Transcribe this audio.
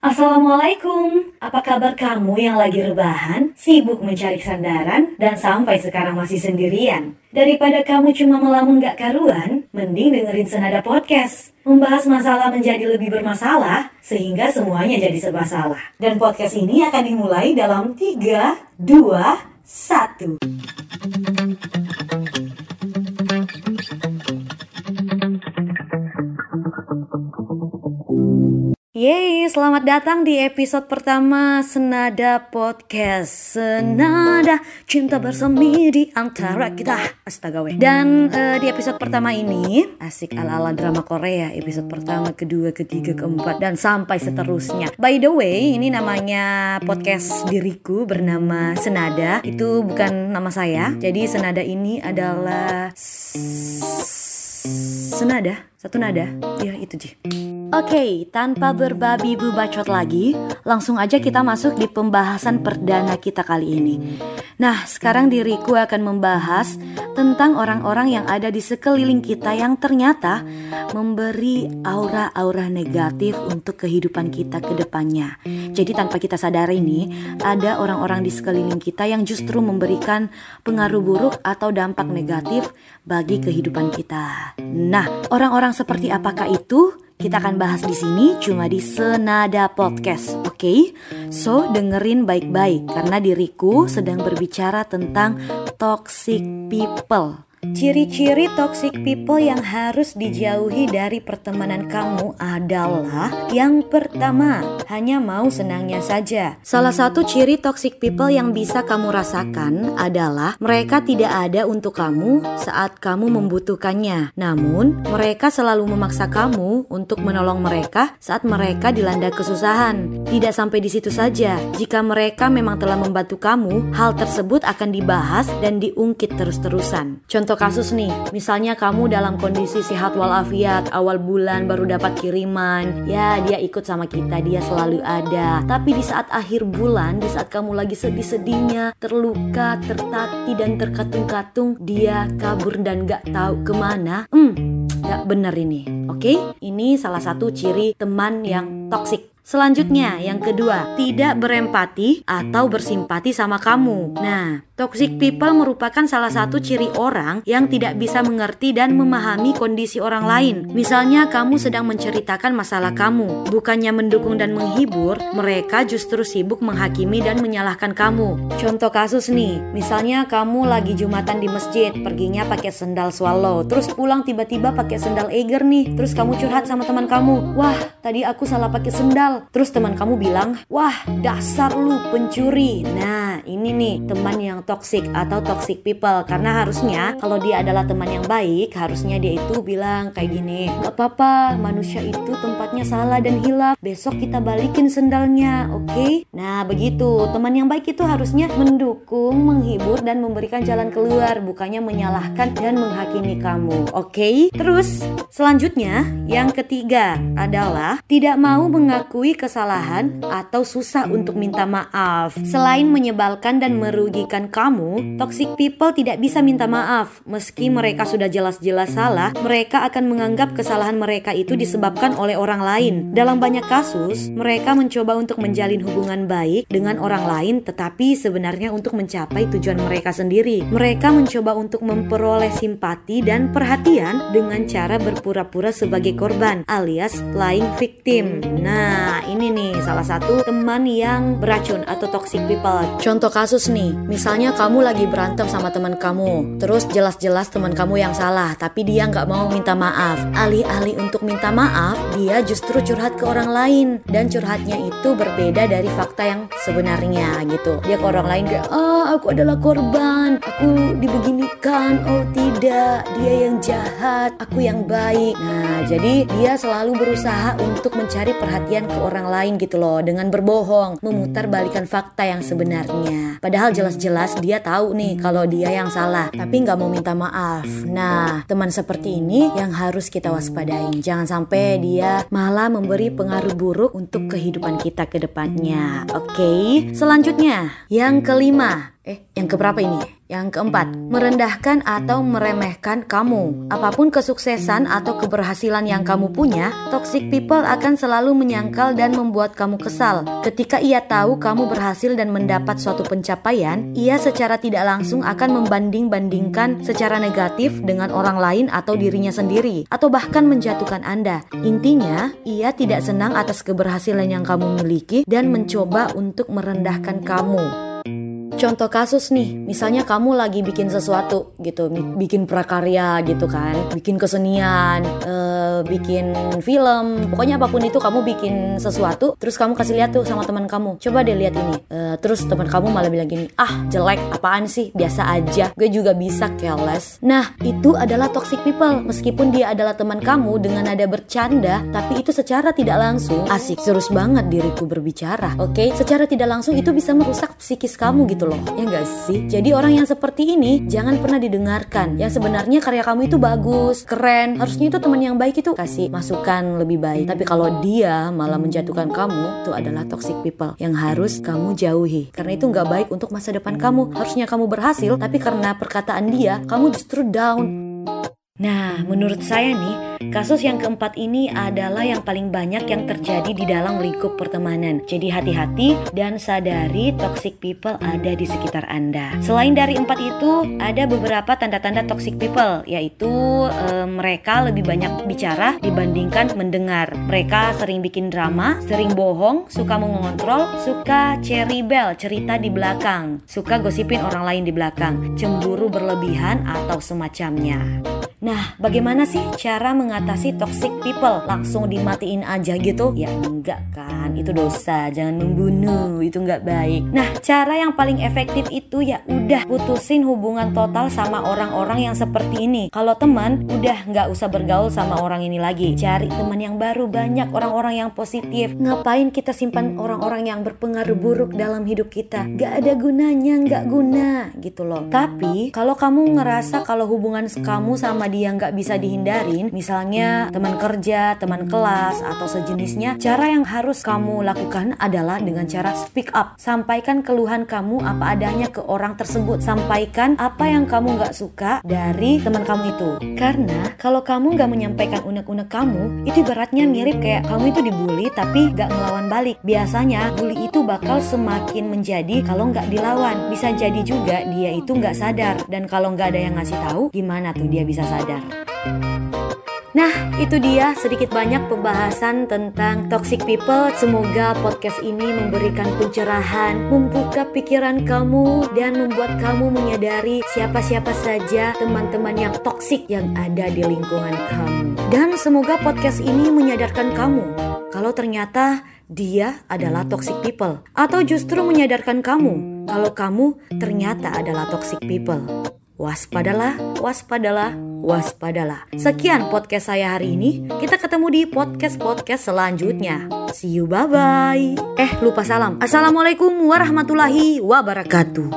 Assalamualaikum, apa kabar kamu yang lagi rebahan, sibuk mencari sandaran, dan sampai sekarang masih sendirian? Daripada kamu cuma melamun gak karuan, mending dengerin Senada Podcast. Membahas masalah menjadi lebih bermasalah, sehingga semuanya jadi serba salah. Dan podcast ini akan dimulai dalam 3, 2, 1. Yeay, selamat datang di episode pertama Senada Podcast. Senada cinta bersemi di antara kita. Astaga weh. Dan uh, di episode pertama ini Asik ala-ala drama Korea Episode pertama, kedua, ketiga, keempat Dan sampai seterusnya. By the way, ini namanya podcast diriku bernama Senada. Itu bukan nama saya. Jadi Senada ini adalah Senada, satu nada? Ya itu sih Oke, okay, tanpa berbabi bacot lagi, langsung aja kita masuk di pembahasan perdana kita kali ini. Nah, sekarang diriku akan membahas tentang orang-orang yang ada di sekeliling kita yang ternyata memberi aura-aura negatif untuk kehidupan kita ke depannya. Jadi tanpa kita sadari ini, ada orang-orang di sekeliling kita yang justru memberikan pengaruh buruk atau dampak negatif bagi kehidupan kita. Nah, orang-orang seperti apakah itu? Kita akan bahas di sini cuma di Senada Podcast, oke? Okay? So, dengerin baik-baik karena diriku sedang berbicara tentang toxic people. Ciri-ciri toxic people yang harus dijauhi dari pertemanan kamu adalah yang pertama, hanya mau senangnya saja. Salah satu ciri toxic people yang bisa kamu rasakan adalah mereka tidak ada untuk kamu saat kamu membutuhkannya. Namun, mereka selalu memaksa kamu untuk menolong mereka saat mereka dilanda kesusahan. Tidak sampai di situ saja. Jika mereka memang telah membantu kamu, hal tersebut akan dibahas dan diungkit terus-terusan. Contoh Contoh kasus nih, misalnya kamu dalam kondisi sehat walafiat, awal bulan baru dapat kiriman, ya dia ikut sama kita, dia selalu ada. Tapi di saat akhir bulan, di saat kamu lagi sedih-sedihnya, terluka, tertati dan terkatung-katung, dia kabur dan gak tahu ke mana. Hmm, gak bener ini. Oke, okay? ini salah satu ciri teman yang toksik. Selanjutnya, yang kedua, tidak berempati atau bersimpati sama kamu. Nah, Toxic people merupakan salah satu ciri orang yang tidak bisa mengerti dan memahami kondisi orang lain. Misalnya kamu sedang menceritakan masalah kamu, bukannya mendukung dan menghibur, mereka justru sibuk menghakimi dan menyalahkan kamu. Contoh kasus nih, misalnya kamu lagi jumatan di masjid, perginya pakai sendal swallow, terus pulang tiba-tiba pakai sendal Eiger nih, terus kamu curhat sama teman kamu, wah tadi aku salah pakai sendal, terus teman kamu bilang, wah dasar lu pencuri. Nah ini nih teman yang toxic atau toxic people karena harusnya kalau dia adalah teman yang baik harusnya dia itu bilang kayak gini gak apa-apa manusia itu tempatnya salah dan hilaf besok kita balikin sendalnya oke okay? nah begitu teman yang baik itu harusnya mendukung menghibur dan memberikan jalan keluar bukannya menyalahkan dan menghakimi kamu oke okay? terus selanjutnya yang ketiga adalah tidak mau mengakui kesalahan atau susah untuk minta maaf selain menyebalkan dan merugikan kamu toxic people tidak bisa minta maaf. Meski mereka sudah jelas-jelas salah, mereka akan menganggap kesalahan mereka itu disebabkan oleh orang lain. Dalam banyak kasus, mereka mencoba untuk menjalin hubungan baik dengan orang lain, tetapi sebenarnya untuk mencapai tujuan mereka sendiri. Mereka mencoba untuk memperoleh simpati dan perhatian dengan cara berpura-pura sebagai korban, alias playing victim. Nah, ini nih salah satu teman yang beracun atau toxic people. Contoh kasus nih, misalnya kamu lagi berantem sama teman kamu, terus jelas-jelas teman kamu yang salah, tapi dia nggak mau minta maaf. Alih-alih untuk minta maaf, dia justru curhat ke orang lain dan curhatnya itu berbeda dari fakta yang sebenarnya gitu. Dia ke orang lain kayak, ah aku adalah korban, aku dibeginikan, oh tidak, dia yang jahat, aku yang baik. Nah jadi dia selalu berusaha untuk mencari perhatian ke orang lain gitu loh dengan berbohong, memutar balikan fakta yang sebenarnya. Padahal jelas-jelas dia tahu nih kalau dia yang salah, tapi nggak mau minta maaf. Nah, teman seperti ini yang harus kita waspadai. Jangan sampai dia malah memberi pengaruh buruk untuk kehidupan kita ke depannya. Oke, okay? selanjutnya yang kelima Eh, yang keberapa ini? Yang keempat, merendahkan atau meremehkan kamu. Apa pun kesuksesan atau keberhasilan yang kamu punya, toxic people akan selalu menyangkal dan membuat kamu kesal. Ketika ia tahu kamu berhasil dan mendapat suatu pencapaian, ia secara tidak langsung akan membanding-bandingkan secara negatif dengan orang lain atau dirinya sendiri, atau bahkan menjatuhkan Anda. Intinya, ia tidak senang atas keberhasilan yang kamu miliki dan mencoba untuk merendahkan kamu. Contoh kasus nih, misalnya kamu lagi bikin sesuatu gitu, bikin prakarya gitu kan, bikin kesenian, uh, bikin film, pokoknya apa pun itu kamu bikin sesuatu, terus kamu kasih lihat tuh sama teman kamu, coba deh lihat ini, uh, terus teman kamu malah bilang gini, ah jelek, apaan sih, biasa aja, gue juga bisa careless. Nah itu adalah toxic people, meskipun dia adalah teman kamu dengan ada bercanda, tapi itu secara tidak langsung asik, terus banget diriku berbicara, oke? Okay? Secara tidak langsung itu bisa merusak psikis kamu gitu loh ya gak sih? Jadi orang yang seperti ini jangan pernah didengarkan. Yang sebenarnya karya kamu itu bagus, keren. Harusnya itu teman yang baik itu kasih masukan lebih baik. Tapi kalau dia malah menjatuhkan kamu, itu adalah toxic people yang harus kamu jauhi. Karena itu nggak baik untuk masa depan kamu. Harusnya kamu berhasil, tapi karena perkataan dia, kamu justru down. Nah, menurut saya nih, kasus yang keempat ini adalah yang paling banyak yang terjadi di dalam lingkup pertemanan. Jadi hati-hati dan sadari toxic people ada di sekitar Anda. Selain dari empat itu, ada beberapa tanda-tanda toxic people, yaitu e, mereka lebih banyak bicara dibandingkan mendengar. Mereka sering bikin drama, sering bohong, suka mengontrol, suka cherry bell, cerita di belakang, suka gosipin orang lain di belakang, cemburu berlebihan atau semacamnya. Nah, bagaimana sih cara mengatasi toxic people? Langsung dimatiin aja gitu? Ya enggak kan, itu dosa. Jangan membunuh, itu enggak baik. Nah, cara yang paling efektif itu ya udah putusin hubungan total sama orang-orang yang seperti ini. Kalau teman, udah nggak usah bergaul sama orang ini lagi. Cari teman yang baru, banyak orang-orang yang positif. Ngapain kita simpan orang-orang yang berpengaruh buruk dalam hidup kita? Gak ada gunanya, nggak guna gitu loh. Tapi kalau kamu ngerasa kalau hubungan kamu sama dia nggak bisa dihindarin, misalnya teman kerja, teman kelas, atau sejenisnya, cara yang harus kamu lakukan adalah dengan cara speak up. Sampaikan keluhan kamu apa adanya ke orang tersebut. Sampaikan apa yang kamu nggak suka dari teman kamu itu. Karena kalau kamu nggak menyampaikan unek-unek kamu, itu beratnya mirip kayak kamu itu dibully tapi nggak ngelawan balik. Biasanya bully itu bakal semakin menjadi kalau nggak dilawan. Bisa jadi juga dia itu nggak sadar dan kalau nggak ada yang ngasih tahu, gimana tuh dia bisa sadar? Sadar. Nah, itu dia sedikit banyak pembahasan tentang toxic people. Semoga podcast ini memberikan pencerahan, membuka pikiran kamu, dan membuat kamu menyadari siapa-siapa saja teman-teman yang toxic yang ada di lingkungan kamu. Dan semoga podcast ini menyadarkan kamu kalau ternyata dia adalah toxic people, atau justru menyadarkan kamu kalau kamu ternyata adalah toxic people. Waspadalah, waspadalah, waspadalah. Sekian podcast saya hari ini. Kita ketemu di podcast-podcast selanjutnya. See you, bye-bye. Eh, lupa salam. Assalamualaikum warahmatullahi wabarakatuh.